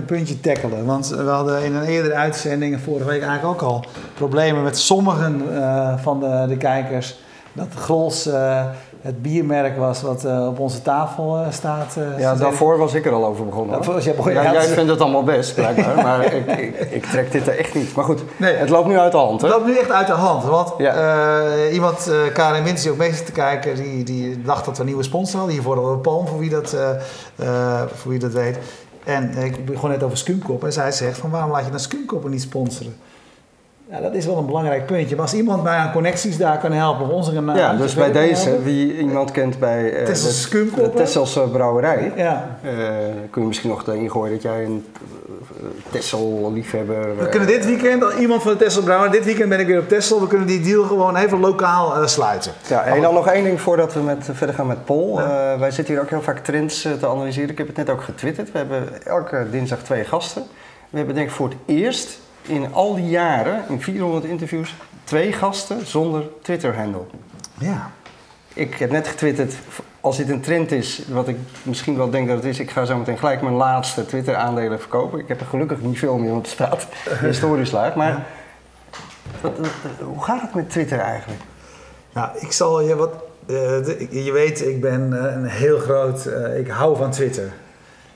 een puntje tackelen. Want we hadden in een eerdere uitzending, vorige week eigenlijk ook al, problemen met sommigen uh, van de, de kijkers. Dat Grols uh, het biermerk was wat uh, op onze tafel staat. Ja, daarvoor was ik er al over begonnen. Daarvoor was jij begonnen. Ja, jij vindt het allemaal best, blijkbaar. maar ik, ik, ik, trek dit er echt niet. Maar goed, nee, het loopt nu uit de hand. Hè? Het loopt nu echt uit de hand. Want ja. iemand, Karin Winters, die ook mee zit te kijken, die, die dacht dat we een nieuwe sponsor hadden. Hiervoor hadden we Palm, voor wie dat, voor wie dat weet. En ik begon net over Skumkop. En zij zegt van waarom laat je dan Skumkop niet sponsoren? Ja, dat is wel een belangrijk puntje. Maar als iemand mij aan connecties daar kan helpen, of onze Ja, dus bij deze, wie iemand kent bij uh, de, Tesselse brouwerij, ja. Uh, kun je misschien nog erin gooien dat jij een uh, Tessel liefhebber... We kunnen dit weekend, iemand van de Tessel brouwerij, dit weekend ben ik weer op Tessel, we kunnen die deal gewoon even lokaal sluiten. Ja, en dan nog één ding voordat we met, verder gaan met Paul. wij zitten hier ook heel vaak trends te analyseren. Ik heb het net ook getwitterd. We hebben elke dinsdag twee gasten. We hebben denk ik voor het eerst in al die jaren, in 400 interviews, twee gasten zonder Twitter-handle. Ja. Ik heb net getwitterd, als dit een trend is, wat ik misschien wel denk dat het is, ik ga zo meteen gelijk mijn laatste Twitter-aandelen verkopen. Ik heb er gelukkig niet veel meer, het staat historisch laag. Maar wat, hoe gaat het met Twitter eigenlijk? Nou, ik zal je wat. Uh, je weet, ik ben uh, een heel groot. Uh, ik hou van Twitter.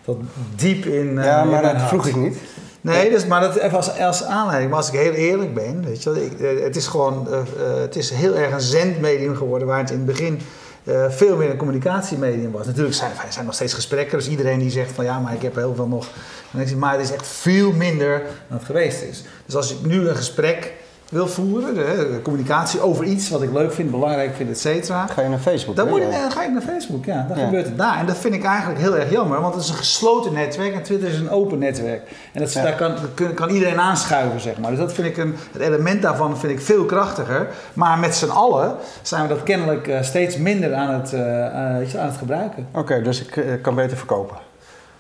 Tot diep in. ja, maar dat vroeg ik niet. Nee, dus, maar dat even als, als aanleiding. Maar als ik heel eerlijk ben, weet je, ik, eh, het is gewoon, uh, het is heel erg een zendmedium geworden waar het in het begin uh, veel meer een communicatiemedium was. Natuurlijk zijn er zijn nog steeds gesprekken, dus iedereen die zegt van ja, maar ik heb heel veel nog. Maar het is echt veel minder dan het geweest is. Dus als ik nu een gesprek wil voeren, de, communicatie over iets wat ik leuk vind, belangrijk vind, et cetera. Ga je naar Facebook? Dan, moet ik, dan ga ik naar Facebook, ja. Dan gebeurt het daar. En dat vind ik eigenlijk heel erg jammer, want het is een gesloten netwerk en Twitter is een open netwerk. En dat, daar kan, kan, iedereen aanschuiven, zeg maar. Dus dat vind ik een, het element daarvan vind ik veel krachtiger. Maar met z'n allen zijn we dat kennelijk uh, steeds minder aan het, uh, uh, aan het gebruiken. Oké, dus ik kan beter verkopen.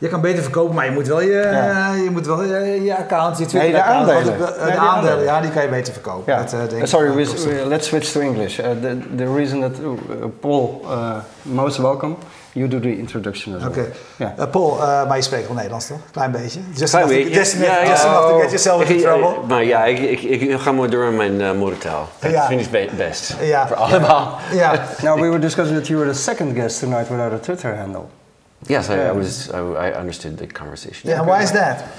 Je kan beter verkopen, maar je moet wel je, ja. je, moet wel je, je account, je Twitter nee, de aandelen. de, de aandelen, ja, die kan je beter verkopen. Ja. Dat, uh, uh, sorry, we, let's switch to English. Uh, the, the reason that uh, Paul, uh, most welcome. You do the introduction as well. Oké. Okay. Yeah. Paul, maar je spreekt wel Nederlands toch? Klein beetje. Just Klein beetje. Just, ja, ja. just enough to get yourself into trouble. Maar ja, ik, ik, ik ga maar door in mijn moedertaal. Dat ja. vind ik best. Ja. Voor allemaal. Ja. Now we were discussing that you were the second guest tonight without a Twitter handle. Yes, I, I was. I, I, understood the conversation. Yeah, okay. why is that?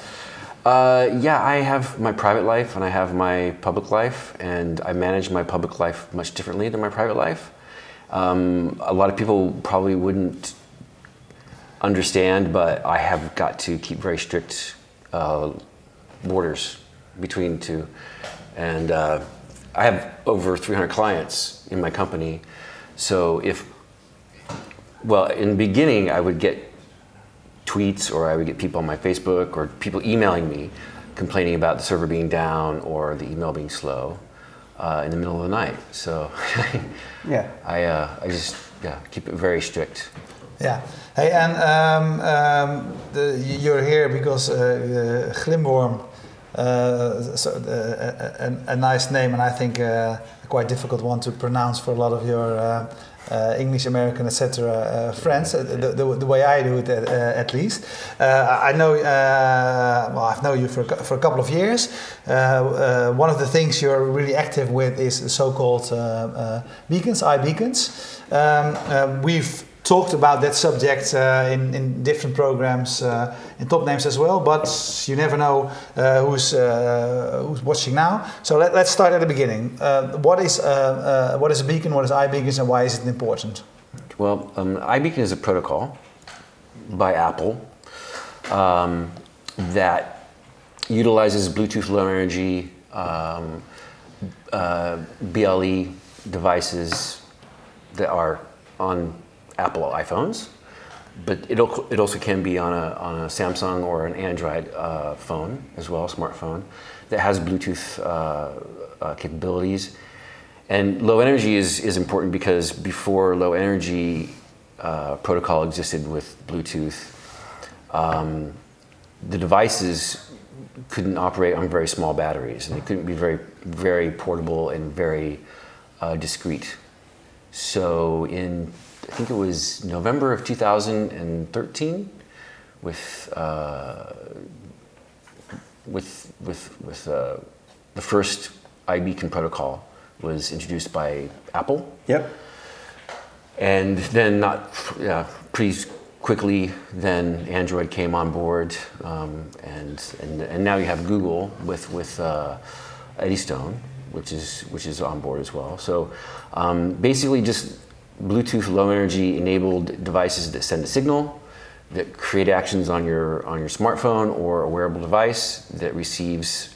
Uh, yeah, I have my private life and I have my public life, and I manage my public life much differently than my private life. Um, a lot of people probably wouldn't understand, but I have got to keep very strict uh, borders between two, and uh, I have over 300 clients in my company. So if well, in the beginning, I would get tweets or I would get people on my Facebook or people emailing me complaining about the server being down or the email being slow uh, in the middle of the night. So yeah, I, uh, I just yeah, keep it very strict. Yeah. Hey, and um, um, the, you're here because uh, Glimworm, uh, so, uh, a, a, nice name, and I think uh, a quite difficult one to pronounce for a lot of your uh, uh, English, American, etc. Uh, friends, uh, the, the, the, way I do it uh, at least. Uh, I know, uh, well, I've known you for, for a couple of years. one of the things you're really active with is the so-called beacons, iBeacons. Um, we've talked about that subject uh, in, in different programs uh, in top names as well, but you never know uh, who's, uh, who's watching now. So let, us start at the beginning. Uh, what, is, uh, what is a beacon, what is iBeacons, and why is it important? Well, um, iBeacon is a protocol by Apple um, that utilizes Bluetooth Low Energy um, BLE devices that are on Apple iPhones, but it, it also can be on a, on a Samsung or an Android uh, phone as well, smartphone, that has Bluetooth uh, uh, capabilities. And low energy is, is important because before low energy uh, protocol existed with Bluetooth, um, the devices couldn't operate on very small batteries and they couldn't be very, very portable and very uh. So in I think it was November of 2013 with uh, with with with uh, the first iBeacon protocol was introduced by Apple, Yep. and then not yeah, pretty quickly then Android came on board, um, and, and and now you have Google with with uh, Eddystone, which is which is on board as well. So um, basically, just Bluetooth low energy enabled devices that send a signal that create actions on your on your smartphone or a wearable device that receives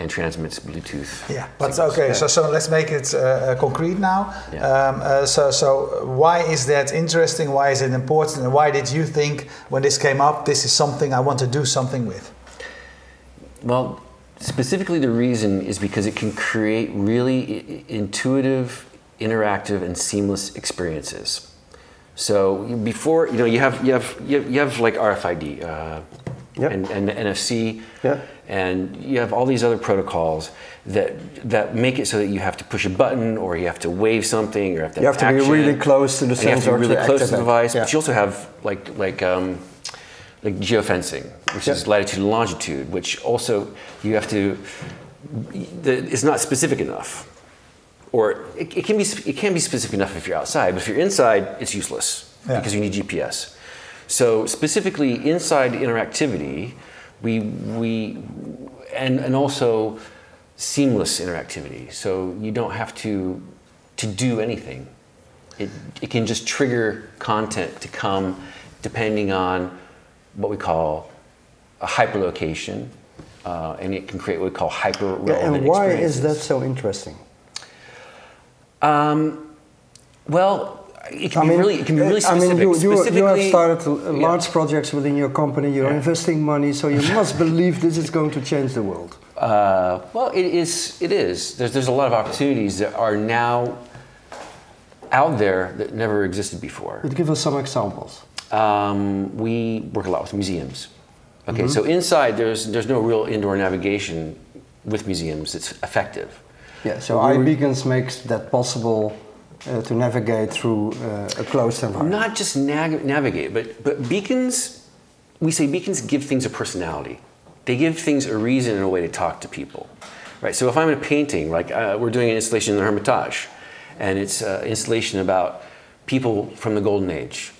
and transmits Bluetooth. Yeah, but signals. okay, so, so let's make it uh, uh, concrete now. Yeah. Um, uh, so, so why is that interesting? Why is it important? And why did you think when this came up, this is something I want to do something with? Well, specifically the reason is because it can create really intuitive, interactive, and seamless experiences. So before, you know, you have you have you have, you have like RFID uh, Yep. and, and NFC, Yeah. and you have all these other protocols that that make it so that you have to push a button or you have to wave something or you have to You have to be really close to the and you have to sensor be really to close to the device. Yeah. But you also have like like um, like geofencing, which is latitude and longitude, which also you have to. It's not specific enough, or it, it can be it can be specific enough if you're outside, but if you're inside, it's useless Yeah. because you need GPS. So specifically inside interactivity, we we and and also seamless interactivity. So you don't have to to do anything. It it can just trigger content to come depending on what we call a hyperlocation, uh, and it can create what we call hyper Yeah, and why is that so interesting? Um, well, it can I be mean, really it can be really uh, I mean, you, you, you have started uh, Yeah. large projects within your company. You're Yeah. investing money, so you must believe this is going to change the world. Uh, well, it is. It is. There's, there's a lot of opportunities that are now out there that never existed before. But give us some examples. Um, we work a lot with museums. Okay, so inside there's there's no real indoor navigation with museums that's effective. Yeah, so iBeacons makes that possible uh, to navigate through uh, a closed environment. Not just nav- navigate, but but beacons. We say beacons give things a personality. They give things a reason and a way to talk to people, right? So if I'm in a painting, like uh, we're doing an installation in the Hermitage, and it's an installation about people from the Golden Age,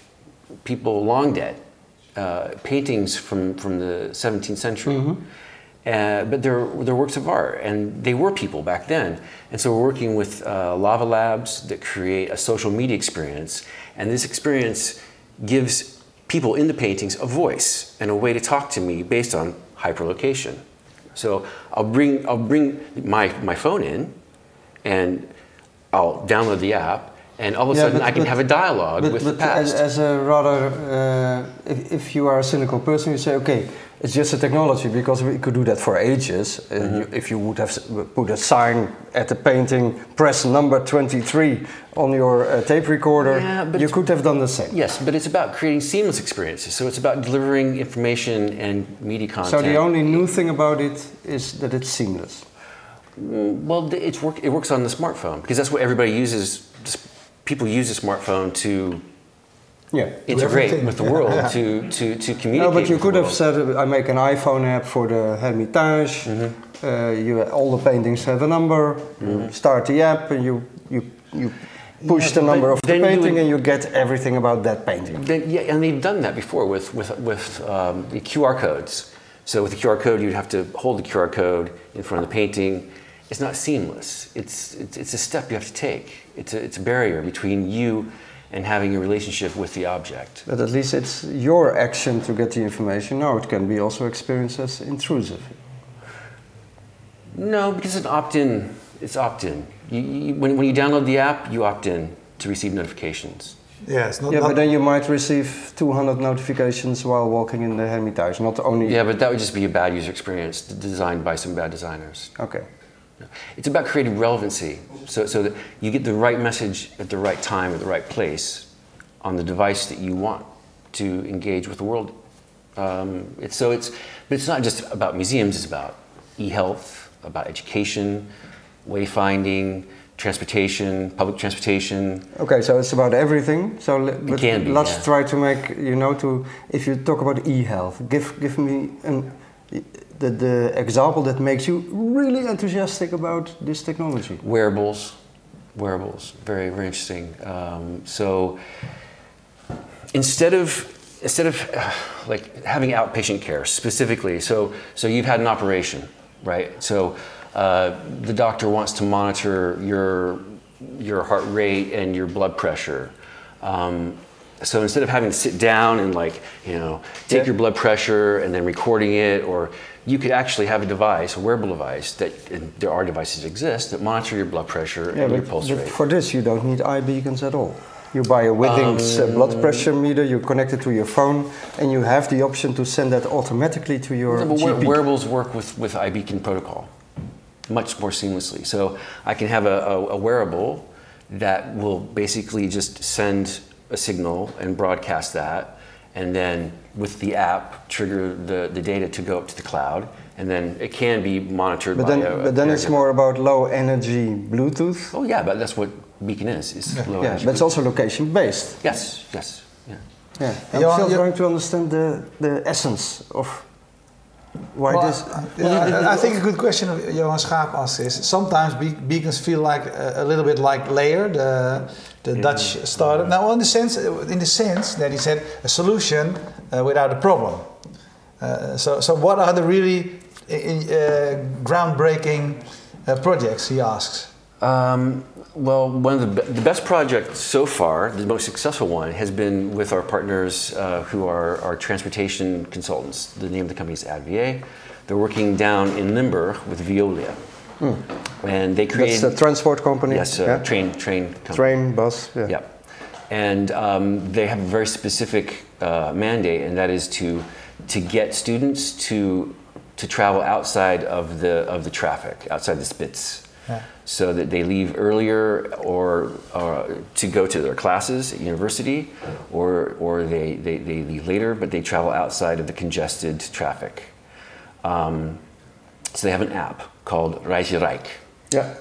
people long dead, uh, paintings from from the 17th century. Uh, but they're, they're works of art, and they were people back then. And so we're working with uh, Lava Labs that create a social media experience, and this experience gives people in the paintings a voice and a way to talk to me based on hyperlocation. So I'll bring, I'll bring my, my phone in, and I'll download the app, and all of a Yeah, sudden but- I can but- have a dialogue But, with but the past. as, as a rather, uh, if, if you are a cynical person, you say, okay, it's just a technology because we could do that for ages. Uh, Mm-hmm. you, if you would have put a sign at the painting, press number 23 on your uh, tape recorder, Yeah, but you could have done the same. Yes, but it's about creating seamless experiences. So it's about delivering information and media content. So the only new thing about it is that it's seamless. well, th- it's work, it works on the smartphone because that's what everybody uses. People use a smartphone to Yeah. integrate with the world, to, to, to communicate. No, but you could have said, uh, I make an iPhone app for the Hermitage. Mm-hmm. Uh, you, all the paintings have a number. You start the app and you, you, you push Yeah, the number of the painting would- and you get everything about that painting. Then, yeah, and they've done that before with with with um, the QR codes. So with the QR code, you'd have to hold the QR code in front of the painting. It's not seamless. It's it's, it's a step you have to take. It's a, it's a barrier between you and having a relationship with the object. But at least it's your action to get the information. No, it can be also experienced as intrusive. No, because it's opt-in. It's opt-in. You, you, when, when you download the app, you opt in to receive notifications. Yeah, it's not. Yeah, not but then you might receive 200 notifications while walking in the Hermitage, not only. Yeah, but that would just be a bad user experience designed by some bad designers. Okay. It's about creating relevancy so, so that you get the right message at the right time at the right place on the device that you want to engage with the world. Um, it's, so it's, but it's not just about museums, it's about e-health, about education, wayfinding, transportation, public transportation. Okay, so it's about everything. So le- but can be, let's yeah. try to make you know to if you talk about e-health, give give me an, the the example that makes you really enthusiastic about this technology. Wearables, wearables, very very interesting. Um, so instead of instead of uh, like having outpatient care specifically, so so you've had an operation, right? So uh, the doctor wants to monitor your your heart rate and your blood pressure. Um, so instead of having to sit down and like you know take Yeah. your blood pressure and then recording it, or you could actually have a device, a wearable device that and there are devices that exist that monitor your blood pressure Yeah, and your pulse rate. for this you don't need iBeacons at all. You buy a Withings uh, blood pressure meter, you connect it to your phone, and you have the option to send that automatically to your No, but GP. wearables work with, with iBeacon protocol much more seamlessly. So I can have a, a, a wearable that will basically just send a signal and broadcast that, and then with the app, trigger the, the data to go up to the cloud, and then it can be monitored But by then, a, a but then it's caregiver. more about low energy Bluetooth. Oh yeah, but that's what Beacon is. Is low Yeah, energy. but it's also location based. yes, yes, yeah. Yeah, I'm Johan, still you- trying to understand the, the essence of why Well, this. yeah, I, think a good question of Johan Schaap asks is sometimes be- beacons feel like a, a little bit like Layar, the, the Dutch startup. Now, in the sense, in the sense that he said a solution uh, without a problem. Uh, so, so what are the really uh, uh, groundbreaking uh, projects? He asks. Um, well, one of the, be- the best projects so far, the most successful one, has been with our partners uh, who are our transportation consultants. The name of the company is AdVA. They're working down in Limburg with Veolia. And they create That's created. the transport company. yes, uh, yeah? train, train company. Train, bus. Yeah. Yep. And um, they have a very specific uh, mandate, and that is to to get students to to travel outside of the of the traffic, outside the spits, Yeah. so that they leave earlier or, or to go to their classes at university, or or they, they, they leave later, but they travel outside of the congested traffic. Um, so they have an app called Reisje Rijk Yeah.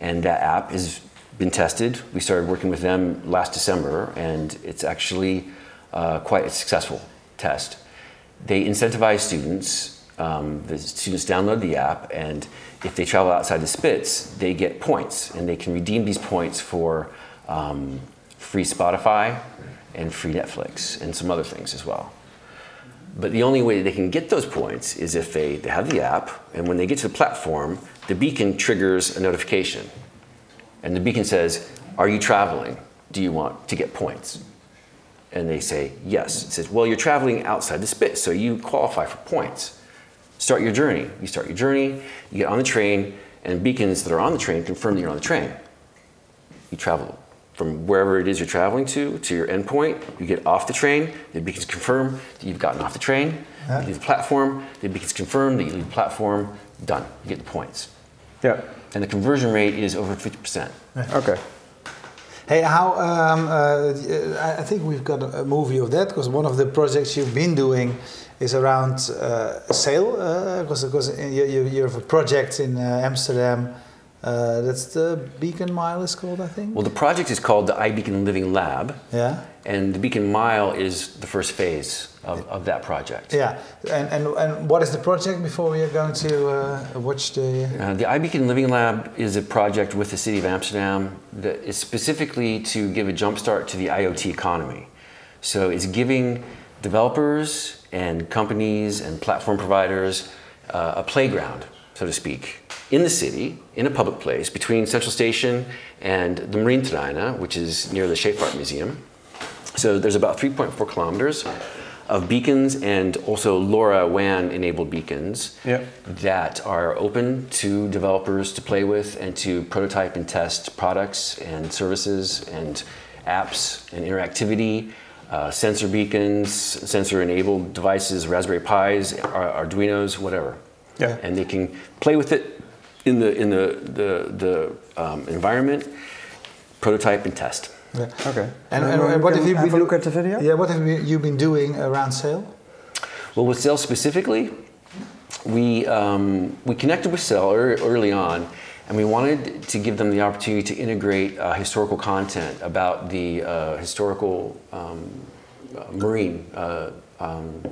and that app has been tested. We started working with them last December, and it's actually uh, quite a successful test. They incentivize students. Um, the students download the app, and if they travel outside the Spits, they get points, and they can redeem these points for um, free Spotify and free Netflix and some other things as well. But the only way they can get those points is if they, they have the app, and when they get to the platform, the beacon triggers a notification. And the beacon says, Are you traveling? Do you want to get points? And they say, Yes. It says, Well, you're traveling outside the spit, so you qualify for points. Start your journey. You start your journey, you get on the train, and beacons that are on the train confirm that you're on the train. You travel from wherever it is you're traveling to to your endpoint. You get off the train, the beacons confirm that you've gotten off the train. Yeah. You leave the platform, the beacons confirm that you leave the platform. Done. You get the points. Yeah. And the conversion rate is over 50%. Okay. Hey, how? Um, uh, I I think we've got a, a movie of that because one of the projects you've been doing is around uh, sail. Because because you, you you have a project in uh, Amsterdam. Uh, that's the Beacon Mile is called, I think. Well, the project is called the iBeacon Living Lab, yeah. and the Beacon Mile is the first phase of, of that project. Yeah. And, and and what is the project before we are going to uh, watch the? Uh, the iBeacon Living Lab is a project with the City of Amsterdam that is specifically to give a jumpstart to the IoT economy. So it's giving developers and companies and platform providers uh, a playground, so to speak, in the city, in a public place, between Central Station and the Marine Terreinen, which is near the Scheepvaart Museum. So there's about 3.4 kilometers of beacons and also LoRa WAN enabled beacons Yeah. that are open to developers to play with and to prototype and test products and services and apps and interactivity, uh, sensor beacons, sensor enabled devices, Raspberry Pis, Ar- Arduinos, whatever. Yeah. And they can play with it in the, in the, the, the um, environment, prototype and test. Yeah. Okay. And, and, and what have you been a look at the video? Yeah. What have you, you been doing around sail? Well, with Sail specifically, we, um, we connected with Sail ear- early on, and we wanted to give them the opportunity to integrate uh, historical content about the uh, historical um, uh, marine uh, um,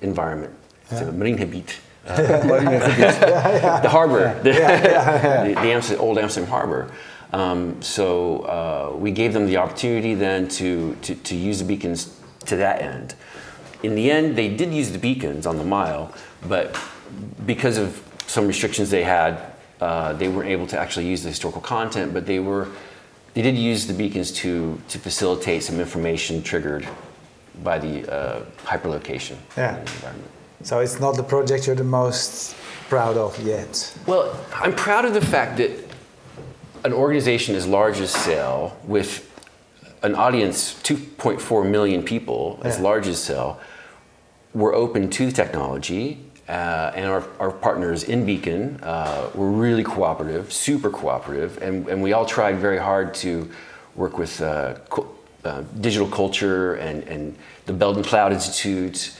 environment, so the marine habit. Uh, the harbor, the, the, the Amsterdam, old Amsterdam harbor. Um, so uh, we gave them the opportunity then to, to, to use the beacons to that end. In the end, they did use the beacons on the mile, but because of some restrictions they had, uh, they weren't able to actually use the historical content. But they were, they did use the beacons to to facilitate some information triggered by the uh, hyperlocation. Yeah. in the environment. So it's not the project you're the most proud of yet. Well, I'm proud of the fact that an organization as large as Sail, with an audience 2.4 million people as Yeah. large as Sail, were open to technology. Uh, and our, our partners in Beacon uh, were really cooperative, super cooperative, and, and we all tried very hard to work with uh, co- uh, digital culture and, and the Beeld en Geluid Institute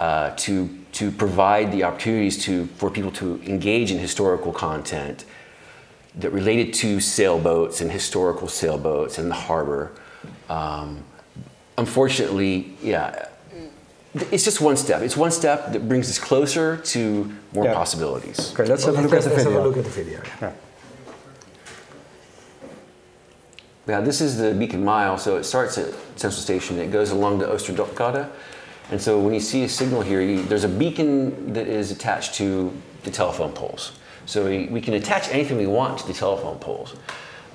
uh, to, to provide the opportunities to, for people to engage in historical content that related to sailboats and historical sailboats and the harbor. Um, unfortunately, yeah, it's just one step. It's one step that brings us closer to more Yeah. possibilities. Okay, let's have a look at the let's have a video. look at the video. yeah. Yeah. Now, this is the Beacon Mile, so it starts at Central Station. It goes along the Oosterdokade. And so when you see a signal here, you, there's a beacon that is attached to the telephone poles. So we, we can attach anything we want to the telephone poles.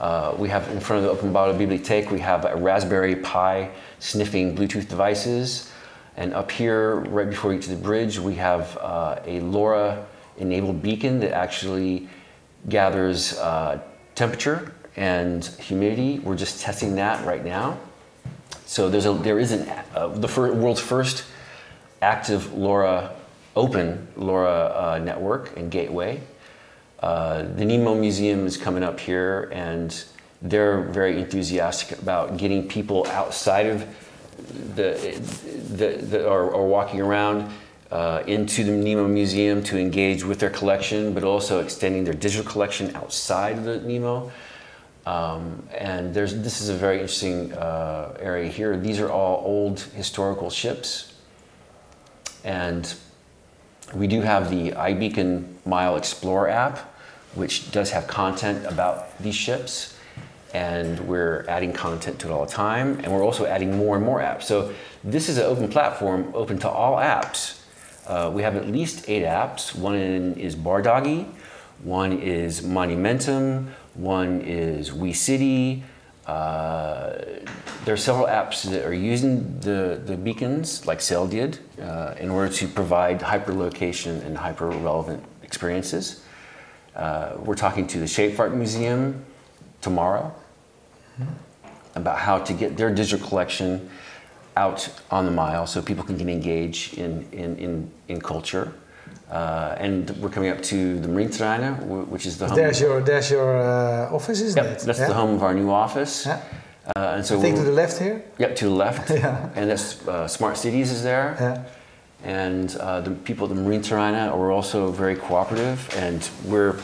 Uh, we have in front of the Openbare Bibliotheek, we have a Raspberry Pi sniffing Bluetooth devices. And up here, right before you get to the bridge, we have uh, a LoRa enabled beacon that actually gathers uh, temperature and humidity. We're just testing that right now. So there's a, there is an, uh, the world's first active LoRa, open LoRa uh, network and gateway. Uh, the Nemo Museum is coming up here, and they're very enthusiastic about getting people outside of the, the, the walking around uh, into the Nemo Museum to engage with their collection, but also extending their digital collection outside of the Nemo. Um, and there's, this is a very interesting uh, area here. These are all old historical ships. And we do have the iBeacon Mile Explorer app, which does have content about these ships. And we're adding content to it all the time. And we're also adding more and more apps. So this is an open platform, open to all apps. Uh, we have at least eight apps. One is Bardoggy, one is Monumentum, one is WeCity. Uh, there are several apps that are using the, the beacons, like Sail did, uh, in order to provide hyperlocation and hyper relevant experiences. Uh, we're talking to the Scheepvaart Museum tomorrow about how to get their digital collection out on the mile so people can engage in, in, in, in culture. Uh, and we're coming up to the Marineterreinen, wh- which is the home. There's your there's your uh, office, isn't Yep, it? that's yeah? the home of our new office. Yeah. Uh, and so I think to the left here. Yep, to the left. Yeah. And that's uh, Smart Cities is there. Yeah. And uh, the people at the Marineterreinen are also very cooperative, and we're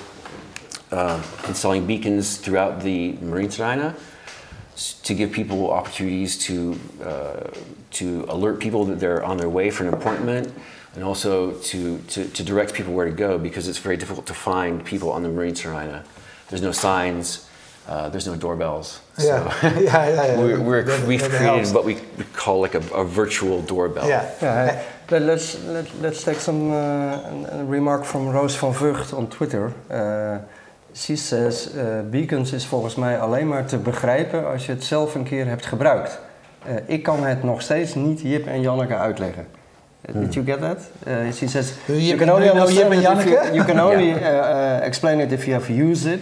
uh, installing beacons throughout the Marineterreinen s- to give people opportunities to uh, to alert people that they're on their way for an appointment, and also to, to, to direct people where to go because it's very difficult to find people on the Marineterreinen. There's no signs, uh, there's no doorbells. Yeah. So yeah, yeah, yeah. We're, we're, we've created what we, we call like a, a virtual doorbell. Yeah. Yeah, let, let's let, let's take some uh, remark from Roos van Vught on Twitter. She says uh, beacons is volgens mij alleen maar te begrijpen als je het zelf een keer hebt gebruikt. Uh, ik kan het nog steeds niet Jip en Janneke uitleggen. Uh, Did you get that? Uh, she says you Jip- can only you know understand Jip and it if you, Janneke? you can only uh, uh, explain it if you have used it.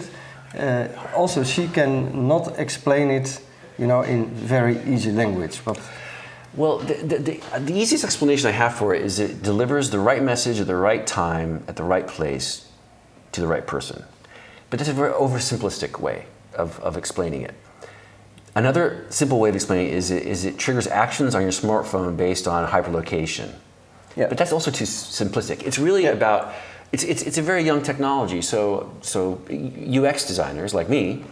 Uh, also, she can not explain it, you know, in very easy language. But Well, the, the, the, the easiest explanation I have for it is it delivers the right message at the right time at the right place to the right person. But that's a very oversimplistic way of, of explaining it. Another simple way of explaining it is, it is it triggers actions on your smartphone based on hyperlocation. Yeah. But that's also too simplistic. It's really about it's, it's, it's a very young technology. So, so UX designers like me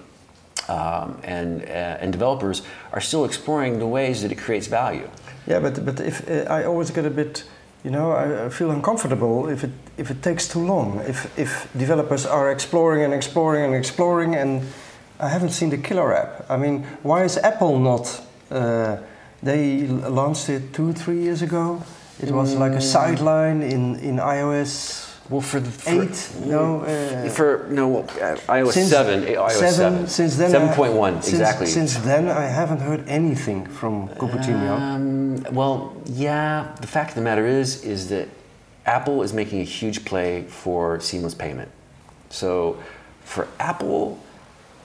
um, and, uh, and developers are still exploring the ways that it creates value. Yeah, but, but if uh, I always get a bit, you know, I, I feel uncomfortable if it, if it takes too long. If, if developers are exploring and exploring and exploring and I haven't seen the killer app. I mean, why is Apple not? Uh, they launched it two, three years ago. It was like a Mm. sideline in, in iOS Well, for the for, eight. No, uh, for no uh, iOS since seven, iOS seven, Since then, seven I- point one exactly. Since then, I haven't heard anything from Cupertino. Um, well, yeah. The fact of the matter is, is that Apple is making a huge play for seamless payment. So, for Apple,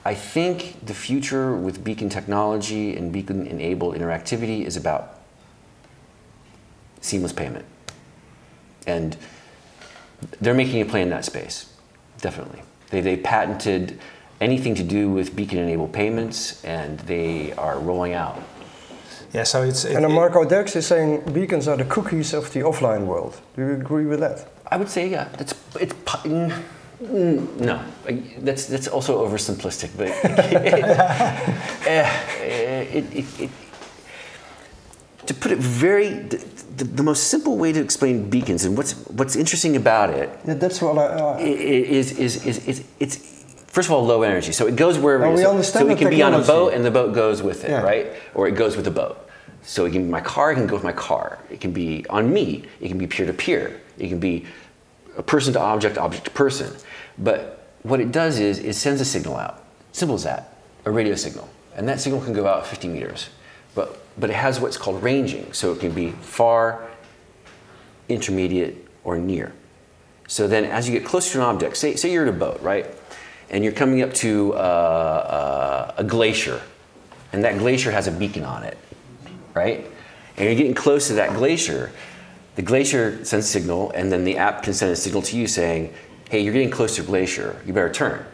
I think the future with beacon technology and beacon-enabled interactivity is about seamless payment, and they're making a play in that space. Definitely, they they patented anything to do with beacon-enabled payments, and they are rolling out Yeah, so it's. It, and Marco Derks is saying beacons are the cookies of the offline world. Do you agree with that? I would say, yeah, it's it's mm, no, that's that's also oversimplistic, but eh, it, it, it, to put it very, the, the, the most simple way to explain beacons and what's what's interesting about it Yeah, that's what I. Uh, is is is, is it's first of all low energy, so it goes wherever. Oh, we understand so it can be on a boat and the boat goes with it, Yeah. right? Or it goes with the boat. So it can be my car, it can go with my car. It can be on me. It can be peer to peer. It can be a person to object, object to person. But what it does is it sends a signal out. Simple as that, a radio signal, and that signal can go out 50 meters. But but it has what's called ranging, so it can be far, intermediate, or near. So then, as you get closer to an object, say, say you're at a boat, right? And you're coming up to uh, uh, a glacier, and that glacier has a beacon on it, right? And you're getting close to that glacier. The glacier sends a signal, and then the app can send a signal to you saying, hey, you're getting close to the glacier, you better turn.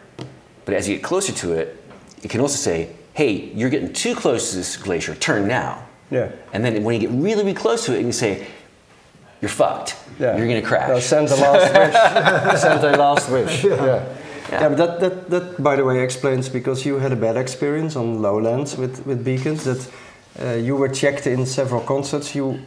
But as you get closer to it, it can also say, hey, you're getting too close to this glacier, turn now. yeah. And then when you get really, really close to it, you can say, you're fucked. Yeah. You're gonna crash. No, send the last wish. send a last wish. Yeah. yeah. Yeah. but that, that, that, by the way, explains because you had a bad experience on Lowlands with, with beacons that uh, you were checked in several concerts. You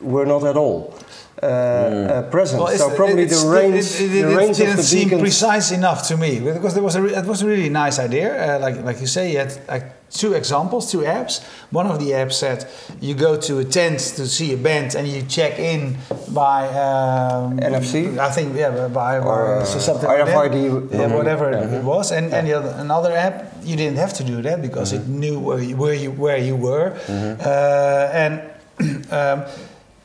were not at all uh, uh, present. Well, so probably the range, it, it, the it range didn't the seem beacons. precise enough to me because there was a re- it was a really nice idea. Uh, like like you say, you had like two examples, two apps. One of the apps said you go to a tent to see a band and you check in by um, NFC? I think yeah, by, by Or, uh, so something like that. RFID. yeah, Mhm. whatever it was. And and the other, another app you didn't have to do that because it knew where you, where you where you were, uh, and. um,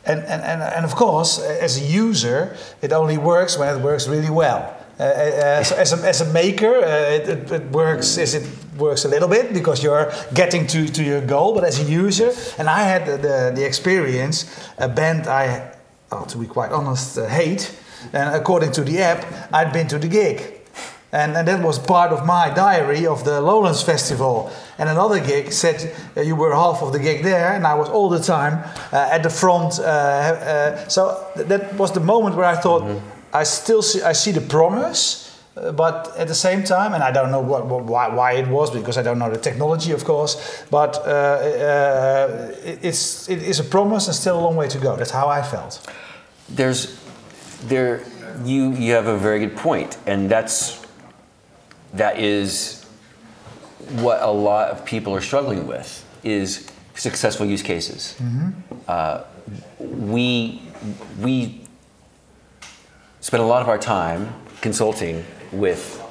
and, and, and, and of course, as a user, it only works when it works really well. Uh, uh, so as, a, as a maker, uh, it, it, it works as it works a little bit because you're getting to, to your goal. But as a user, and I had the, the, the experience, a band I, oh, to be quite honest, uh, hate. And according to the app, I'd been to the gig. And, and that was part of my diary of the Lowlands Festival. And another gig said uh, you were half of the gig there, and I was all the time uh, at the front. Uh, uh, so th- that was the moment where I thought, I still see, I see the promise, uh, but at the same time, and I don't know what, what, why, why it was because I don't know the technology, of course. But uh, uh, it, it's it is a promise and still a long way to go. That's how I felt. there's there you you have a very good point and that's that is what a lot of people are struggling with is successful use cases. Uh, we we spend a lot of our time consulting with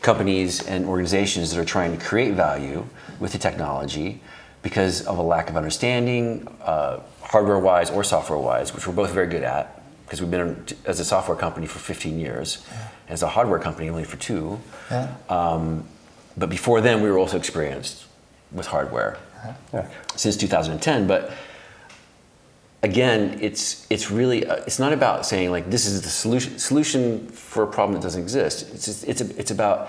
companies and organizations that are trying to create value with the technology because of a lack of understanding, uh, hardware wise or software wise, which we're both very good at because we've been as a software company for 15 years, as a hardware company only for two. Yeah. Um, but before then, we were also experienced with hardware Yeah. since 2010. But again, it's it's really uh, it's not about saying like this is the solution solution for a problem that doesn't exist. It's just, it's a, it's about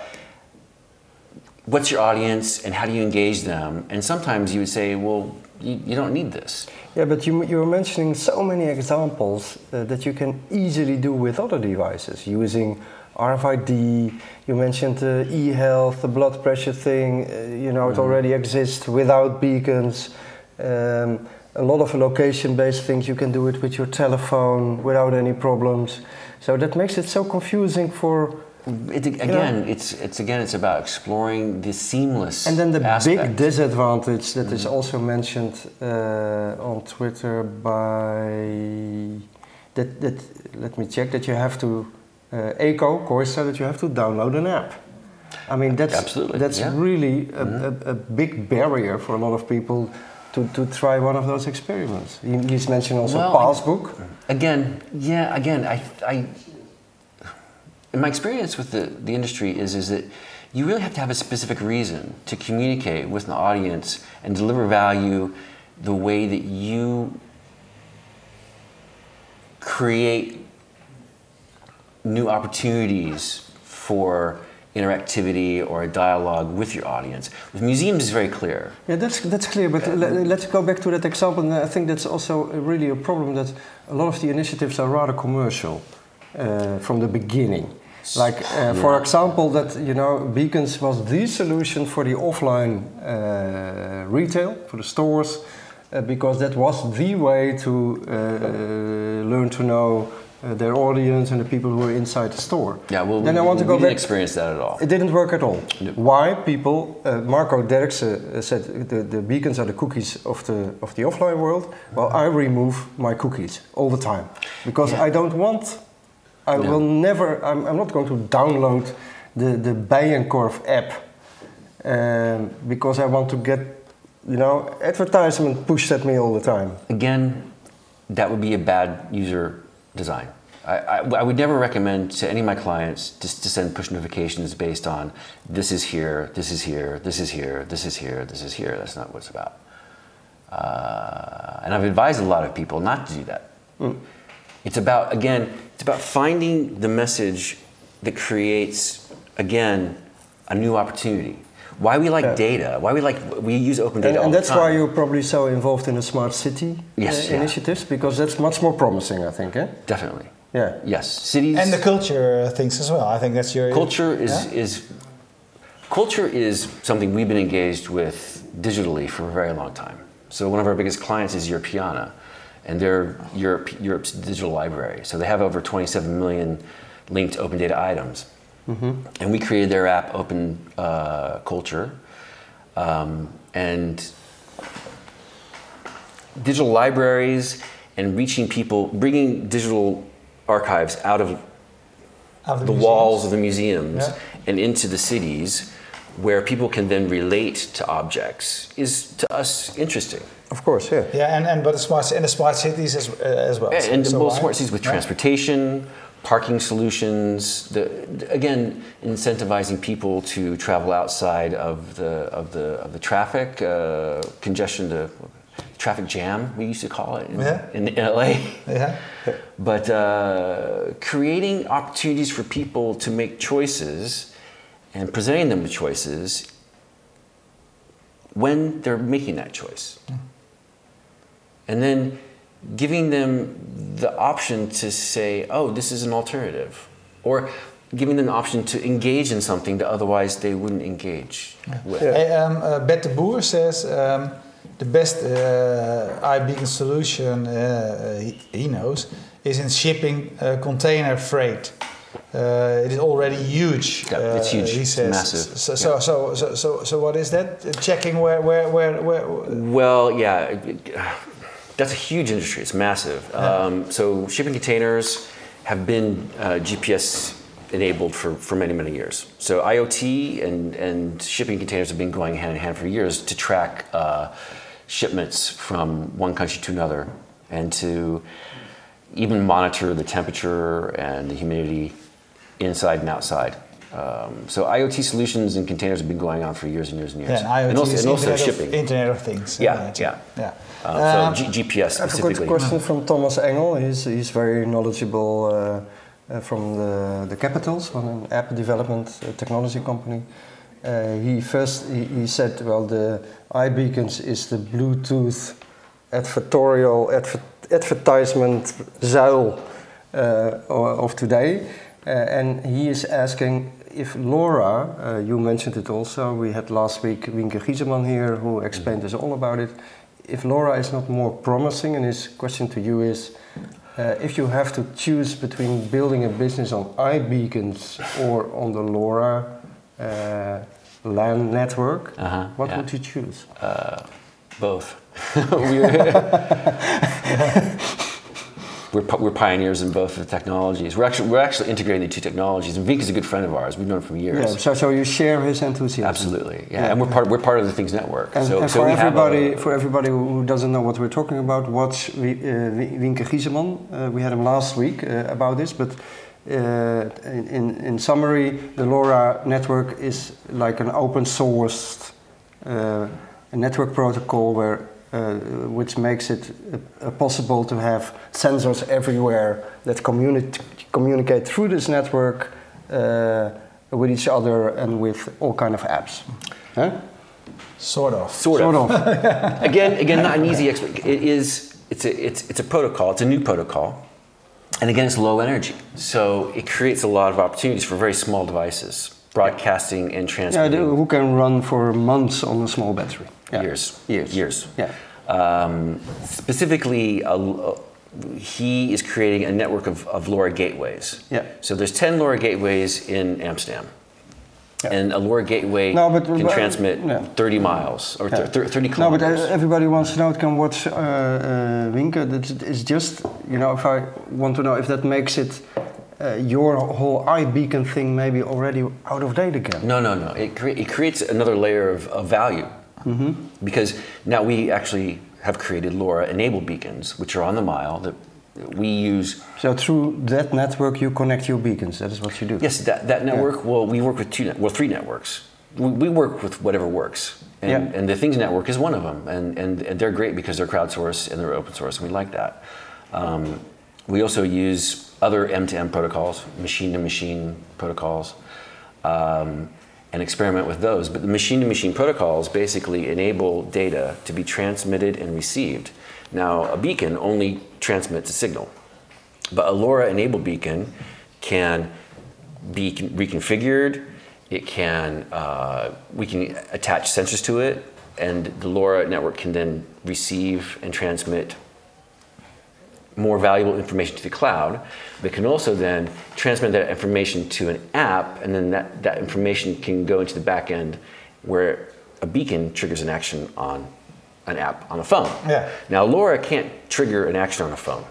what's your audience and how do you engage them? And sometimes you would say, well, you, you don't need this. Yeah, but you, you were mentioning so many examples uh, that you can easily do with other devices using RFID. You mentioned uh, e-health, the blood pressure thing. Uh, you know, it Mhm. already exists without beacons. Um, a lot of location-based things you can do it with your telephone without any problems. So that makes it so confusing for. It, again, it's, it's again, it's about exploring the seamless And then the aspect. big disadvantage that is Mhm. also mentioned uh, on Twitter by that that let me check that you have to uh, Eco Corsa that you have to download an app. I mean that's Absolutely, that's yeah. really a, Mhm. a, a big barrier for a lot of people to, to try one of those experiments. You, he's mentioning also Well, Passbook. Again, yeah, again, I, I, in my experience with the, the industry is, is that you really have to have a specific reason to communicate with an audience and deliver value the way that you create new opportunities for interactivity or a dialogue with your audience. With museums, is very clear. Yeah, that's that's clear. But le- let's go back to that example. And I think that's also really a problem that a lot of the initiatives are rather commercial uh, from the beginning. Like, uh, for Yeah. example, that you know, Beacons was the solution for the offline uh, retail for the stores, uh, because that was the way to uh, learn to know uh, their audience and the people who are inside the store. Yeah, well, Then I we, want to go didn't back- experience that at all. It didn't work at all. No. Why people? Uh, Marco Derksen uh, said the, the beacons are the cookies of the of the offline world. Well, I remove my cookies all the time because Yeah. I don't want. I No. will never. I'm, I'm not going to download the the Bijenkorf app um, because I want to get you know advertisement pushed at me all the time. Again, that would be a bad user design. I, I, I would never recommend to any of my clients just to send push notifications based on this is here, this is here, this is here, this is here, this is here. That's not what it's about. Uh, and I've advised a lot of people not to do that. It's about, again, it's about finding the message that creates, again, a new opportunity. Why we like Yeah. data, why we like, we use open data And, all and the that's time. why you're probably so involved in the smart city Yes, uh, yeah. initiatives because that's much more promising, I think. Eh? Definitely. Yeah. Yes, cities And the culture things as well. I think that's your culture is Yeah? is culture is something we've been engaged with digitally for a very long time. So one of our biggest clients is Europeana, and they're Europe, Europe's digital library. So they have over 27 million linked open data items, and we created their app, Open uh, Culture, um, and digital libraries and reaching people, bringing digital archives out of Of the, museums. walls of the museums Yeah. and into the cities where people can then relate to objects is to us interesting. Of course, yeah. Yeah, and, and but the smart and the smart cities as, uh, as well. And, and So well, why? smart cities with Yeah. transportation, parking solutions, the, again, incentivizing people to travel outside of the, of the, of the traffic, uh, congestion, the traffic jam, we used to call it in, Yeah. in, in LA. Yeah. but uh, creating opportunities for people to make choices and presenting them with choices when they're making that choice. And then giving them the option to say, oh, this is an alternative. Or giving them the option to engage in something that otherwise they wouldn't engage with. Yeah. Hey, um, uh, Bert de Boer says um, the best uh, iBeacon solution uh, he, he knows is in shipping uh, container freight. Uh, it is already huge. Yeah, it's uh, huge. It's says. massive. So, so, so, so, so, so what is that? Checking where, where, where, where? Well, yeah, that's a huge industry. It's massive. Um, so shipping containers have been uh, GPS enabled for, for many, many years. So IoT and, and shipping containers have been going hand in hand for years to track uh, shipments from one country to another and to even monitor the temperature and the humidity inside and outside. Um, so IoT solutions and containers have been going on for years and years and years. Yeah, and IoT and also, is and also Internet shipping. Of, Internet of Things. Yeah, yeah. yeah. Uh, Um, so G- GPS I have a question from Thomas Engel. He's, he's very knowledgeable uh, uh, from the, the Capitals, on an app development uh, technology company. Uh, he first he, he said, well, the iBeacons is the Bluetooth advertorial adver advertisement zuil uh, of today, and he is asking if LoRa, uh, you mentioned it also. We had last week Wienke Giezeman here who explained us all about it. If LoRa is not more promising, and his question to you is. Uh, if you have to choose between building a business on iBeacons or on the LoRa uh, LAN network, Uh-huh, what yeah. would you choose? Uh, both. we're, we're, pioneers in both of the technologies. We're actually, we're actually integrating the two technologies. And Wienke is a good friend of ours. We've known him for years. Yeah, so, so you share his enthusiasm. Absolutely, yeah. Yeah. And we're part, we're part of the Things Network. And, so, and so for everybody, a- for everybody who doesn't know what we're talking about, watch Wi- uh, Wi- Wienke Giezeman. Uh, we had him last week uh, about this, but uh, in, in, in summary, the LoRa network is like an open sourced uh, network protocol where. Uh, which makes it uh, uh, possible to have sensors everywhere that communi- communicate through this network uh, with each other and with all kind of apps. Huh? Sort of. Sort of. Sort of. again, again, not an easy. Exp- it is. It's a. It's it's a protocol. It's a new protocol, and again, it's low energy, so it creates a lot of opportunities for very small devices, broadcasting and transmitting. the- who can run for months on a small battery? Yeah. Years. Years. Years. Yeah. Um, specifically, uh, uh, he is creating a network of, of LoRa gateways. Yeah. So there's 10 LoRa gateways in Amsterdam. Yeah. And a LoRa gateway No, but- can but- transmit yeah. 30 miles or Yeah. thir- 30 No, but uh, everybody wants to know. It can watch uh, uh, Wienke. Is just you know. If I want to know if that makes it uh, your whole iBeacon thing maybe already out of date again. No, no, no. It, cre- it creates another layer of, of value Mm-hmm. because now we actually have created LoRa enabled beacons, which are on the mile that we use. So through that network, you connect your beacons. That is what you do. Yes, that, that network. Well, we work with two, well, three networks. We, we work with whatever works, and, Yeah. and the Things Network is one of them, and, and, and they're great because they're crowdsourced and they're open source, and we like that. Um, we also use other M2M protocols, machine-to-machine protocols. Um, and experiment with those. But the machine to machine protocols basically enable data to be transmitted and received. Now, a beacon only transmits a signal, but a LoRa enabled beacon can be reconfigured. It can, uh, we can attach sensors to it, and the LoRa network can then receive and transmit more valuable information to the cloud, but can also then transmit that information to an app, and then that, that information can go into the back end where a beacon triggers an action on an app on a phone. Yeah. Now, LoRa can't trigger an action on a phone.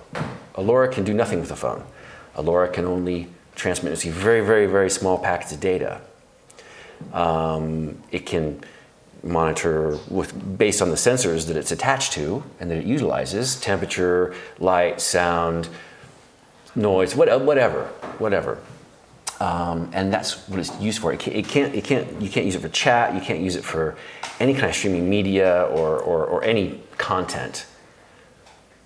A LoRa can do nothing with a phone. A LoRa can only transmit and receive very, very, very small packets of data. Um, it can monitor with based on the sensors that it's attached to and that it utilizes temperature, light, sound, noise, what, whatever, whatever. Um, and that's what it's used for. It can't, it can't, it can't, you can't use it for chat. You can't use it for any kind of streaming media or, or, or any content.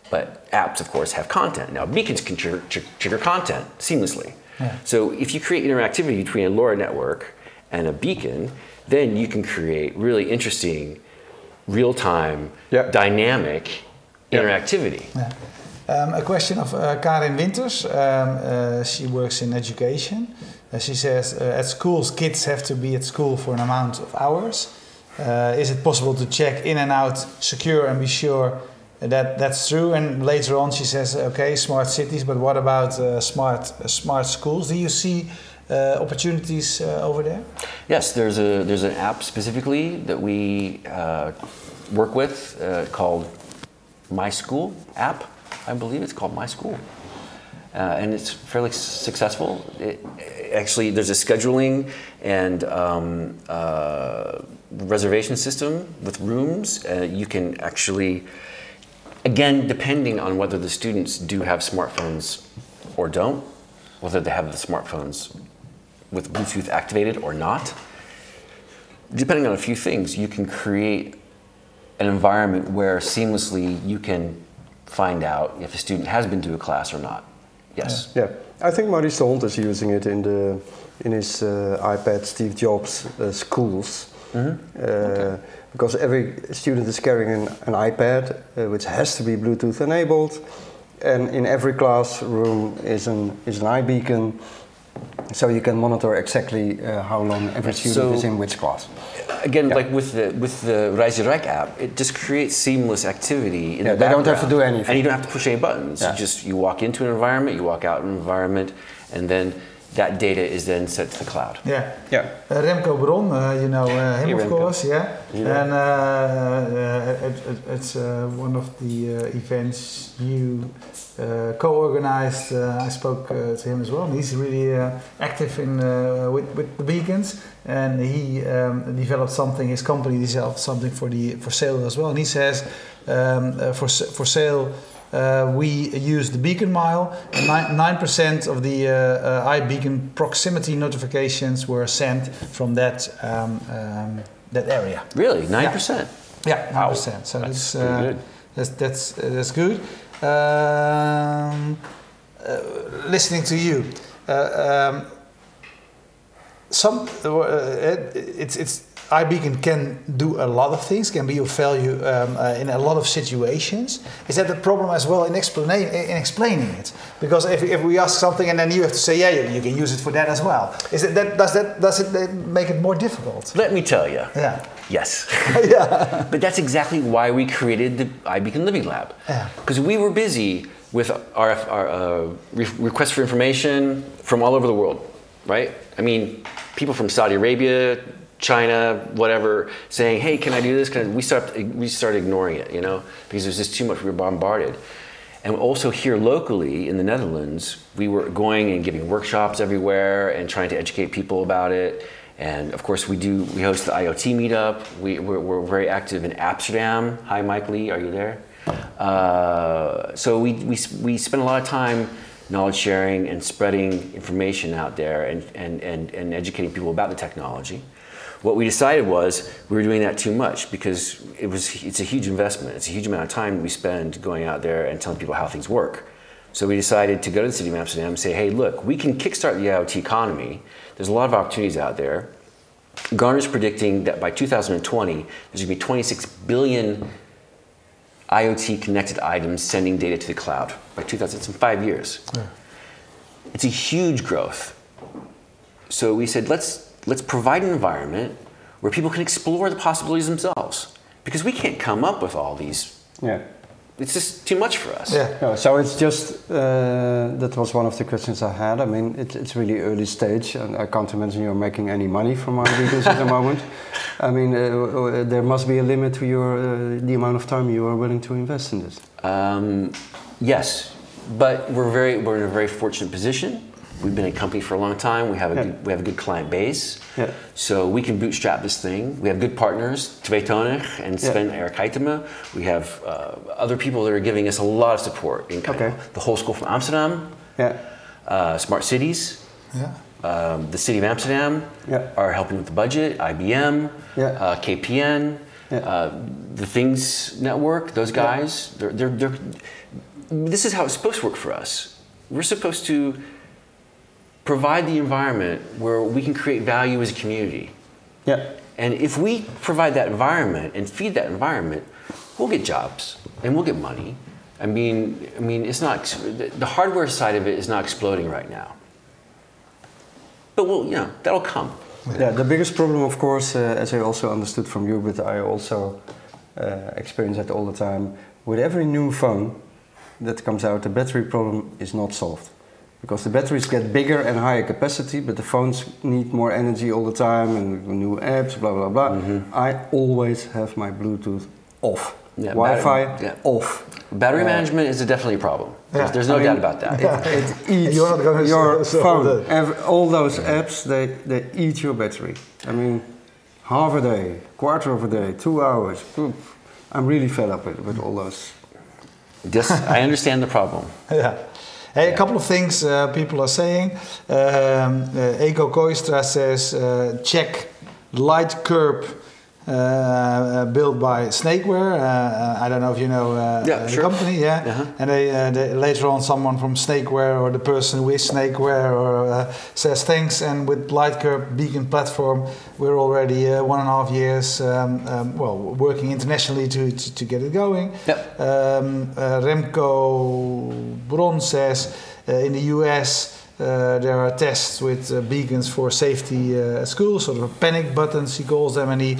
But apps, of course, have content. Now, beacons can trigger, trigger content seamlessly. Yeah. So if you create interactivity between a LoRa network and a beacon, then you can create really interesting, real-time, Yeah. dynamic Yeah. interactivity. Yeah. Um, a question of uh, Karin Winters. Um, uh, she works in education. Uh, she says uh, at schools, kids have to be at school for an amount of hours. Uh, is it possible to check in and out, secure, and be sure that that's true? And later on, she says, okay, smart cities, but what about uh, smart uh, smart schools? Do you see uh, opportunities uh, over there? Yes, there's a there's an app specifically that we uh, work with uh, called My School app. I believe it's called My School, uh, and it's fairly successful. It, actually, there's a scheduling and um, uh, reservation system with rooms. You can actually, again, depending on whether the students do have smartphones or don't, whether they have the smartphones with Bluetooth activated or not, depending on a few things, you can create an environment where seamlessly you can find out if a student has been to a class or not. Yes. Yeah, I think Maurice Hond is using it in the in his uh, iPad Steve Jobs uh, schools. Mhm. Uh, Because every student is carrying an, an iPad, uh, which has to be Bluetooth enabled, and in every classroom is an is an iBeacon, so you can monitor exactly uh, how long every student So- is in which class. Again, Yeah. like with the with the Rise Rec app, it just creates seamless activity. In Yeah, the they don't have to do anything. and you don't have to push any buttons. Yeah. You just you walk into an environment, you walk out an environment, and then that data is then sent to the cloud. Yeah. Yeah. Uh, Remco Bron, uh, you know uh, him Hey, of Remco. course, yeah. Yeah. And uh, uh, it, it, it's uh, one of the uh, events you uh, co-organized. Uh, I spoke uh, to him as well. And he's really uh, active in uh, with, with the beacons, and he um, developed something. His company developed something for the for Sail as well. And he says um, uh, for for Sail. Uh, we use the beacon mile, and nine percent of the uh, uh, iBeacon proximity notifications were sent from that um, um, that area. Really, nine percent. Yeah, nine Wow. percent. So That's that's uh, good. that's that's uh, that's good. Um, uh, listening to you, uh, um, some uh, it, it's it's iBeacon can do a lot of things, can be of value um, uh, in a lot of situations. Is that the problem as well in, explaining in explaining it? Because if, if we ask something and then you have to say, yeah, you, you can use it for that as well. Is it that does that does it make it more difficult? Let me tell you. Yeah, Yes. yeah, But that's exactly why we created the iBeacon Living Lab. Yeah. Because we were busy with our, our uh, re- requests for information from all over the world, right? I mean, people from Saudi Arabia, China, whatever, saying, "Hey, can I do this?" Can I? We start we started ignoring it, you know, because was just too much. We were bombarded. And also here locally in the Netherlands, we were going and giving workshops everywhere and trying to educate people about it. And of course, we do. We host the IoT meetup. We, we're, we're very active in Amsterdam. Hi, Mike Lee, are you there? Uh, so we, we we spend a lot of time knowledge sharing and spreading information out there and, and, and, and educating people about the technology. What we decided was we were doing that too much because it was it's a huge investment. It's a huge amount of time we spend going out there and telling people how things work. So we decided to go to the city of Amsterdam and say, hey, look, we can kickstart the IoT economy. There's a lot of opportunities out there. Gartner's predicting that by 2020, there's going to be 26 billion IoT connected items sending data to the cloud by 2000. It's in five years. It's a huge growth. So we said, let's, let's provide an environment where people can explore the possibilities themselves. Because we can't come up with all these. Yeah. It's just too much for us. yeah. No, so it's just uh, that was one of the questions I had. I mean, it, it's really early stage, and I can't imagine you're making any money from our videos at the moment. I mean, uh, uh, there must be a limit to your uh, the amount of time you are willing to invest in this. Um, yes, but we're very we're in a very fortunate position. We've been a company for a long time. We have a Yeah. good, we have a good client base, Yeah. so we can bootstrap this thing. We have good partners, Twee Tonig and Sven Erik Heitema. We have uh, other people that are giving us a lot of support in kind Okay. the whole school from Amsterdam, Yeah. uh, Smart Cities, Yeah. um, the city of Amsterdam Yeah. are helping with the budget. IBM, Yeah. uh, KPN, Yeah. uh, the Things Network. Those Yeah. guys, they're, they're, they're, this is how it's supposed to work for us. We're supposed to provide the environment where we can create value as a community. Yeah. And if we provide that environment and feed that environment, we'll get jobs and we'll get money. I mean, I mean, it's not the the hardware side of it is not exploding right now. But we'll, you know, that'll come. Yeah, the biggest problem, of course, uh, as I also understood from you, but I also uh, experience that all the time. With every new phone that comes out, the battery problem is not solved. Because the batteries get bigger and higher capacity, but the phones need more energy all the time and new apps, blah blah blah. I always have my Bluetooth off. Yeah, Wi-Fi yeah. off. Battery Uh, management is a definitely a problem. There's, Yeah. there's no I mean, doubt about that. It, it eats You're not gonna your solve phone. Every, all those apps, they, they eat your battery. I mean, half a day, quarter of a day, two hours. Poof. I'm really fed up with, with all those. This, I understand the problem. Yeah. Hey, a couple of things uh, people are saying. Um, uh, Eko Koistra says, uh, check Lightcurve uh, built by Snakeware. Uh, I don't know if you know uh, yeah, the sure. company, yeah. Uh-huh. And they, they, later on, someone from Snakeware or the person with Snakeware or says thanks. And with Lightcurve Beacon platform, we're already one and a half years, um, um, well, working internationally to, to, to, get it going. Yep. Um, Remco Bron says in the US. Uh, there are tests with uh, beacons for safety uh, at school, sort of panic buttons he calls them, and he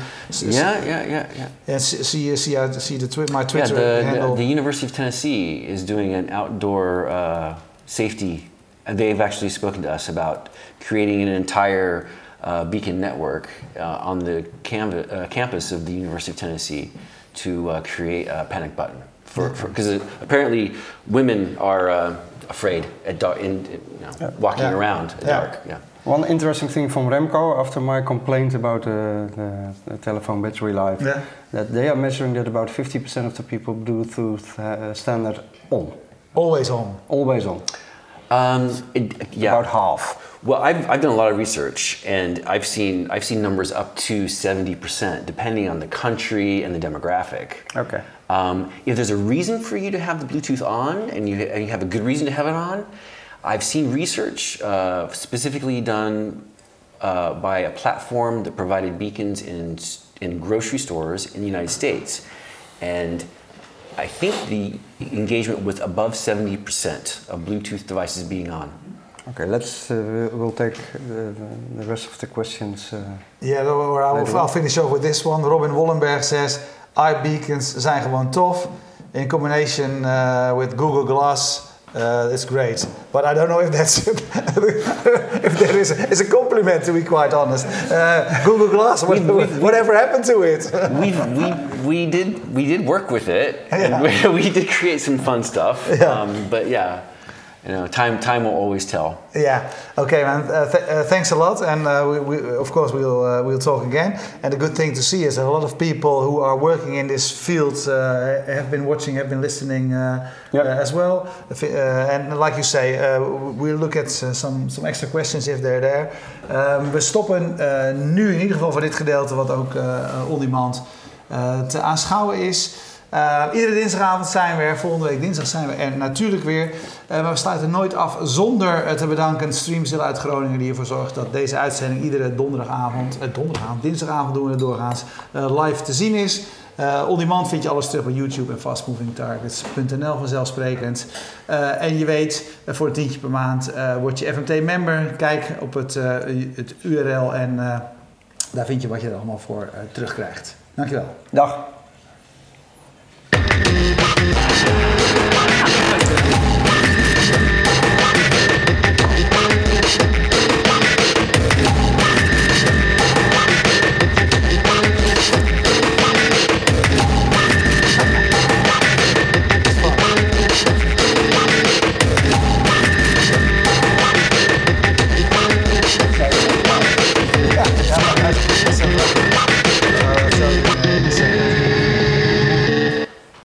yeah yeah yeah yeah. And see see I see the twi my Twitter yeah, the, handle. The, the, University of Tennessee is doing an outdoor uh, safety, and they've actually spoken to us about creating an entire uh, beacon network uh, on the campus of the University of Tennessee to create a panic button for because apparently women are afraid at dark, in, you know, yeah. walking yeah. around at yeah. dark. Yeah. One interesting thing from Remco after my complaint about the, the, the telephone battery life, that they are measuring that about 50% of the people Bluetooth uh, standard on. Always on. Always on. Um, it, yeah. About half. Well, I've, I've done a lot of research, and I've seen I've seen numbers up to seventy percent, depending on the country and the demographic. Okay. Um, if there's a reason for you to have the Bluetooth on, and you and you have a good reason to have it on, I've seen research uh, specifically done uh, by a platform that provided beacons in in grocery stores in the United States, and I think the engagement was above 70% of Bluetooth devices being on. Okay, let's uh, we'll take the, the, rest of the questions. Uh, yeah, or I'll, I'll finish off with this one. Robin Wallenberg says, iBeacons zijn gewoon tof. In combination uh, with Google Glass, uh, it's great. But I don't know if that's if that is a, is a compliment to be quite honest. Uh, Google Glass, what, we, whatever happened to it? we, we, we did we did work with it. Yeah. We, we, did create some fun stuff. Yeah. Um, but yeah you know, time time will always tell. Yeah. Okay, man. Uh, th uh, thanks a lot, and uh, we, we, of course we'll uh, we'll talk again. And the good thing to see is that a lot of people who are working in this field uh, have been watching, have been listening uh, yep. as well. and like you say, we'll look at some some extra questions if they're there. Um, we stoppen nu in ieder geval voor dit gedeelte, wat ook on demand te aanschouwen is. Uh, iedere dinsdagavond zijn we er. Volgende week dinsdag zijn we er natuurlijk weer. Uh, maar we sluiten nooit af zonder te bedanken Streamzilla uit Groningen... die ervoor zorgt dat deze uitzending iedere donderdagavond... Uh, donderdagavond, dinsdagavond doen we het doorgaans... live te zien is. on demand vind je alles terug op YouTube en fastmovingtargets.nl vanzelfsprekend. en je weet, voor een tientje per maand word je FMT-member. Kijk op het, het URL en daar vind je wat je er allemaal voor terugkrijgt. Dankjewel. Dag.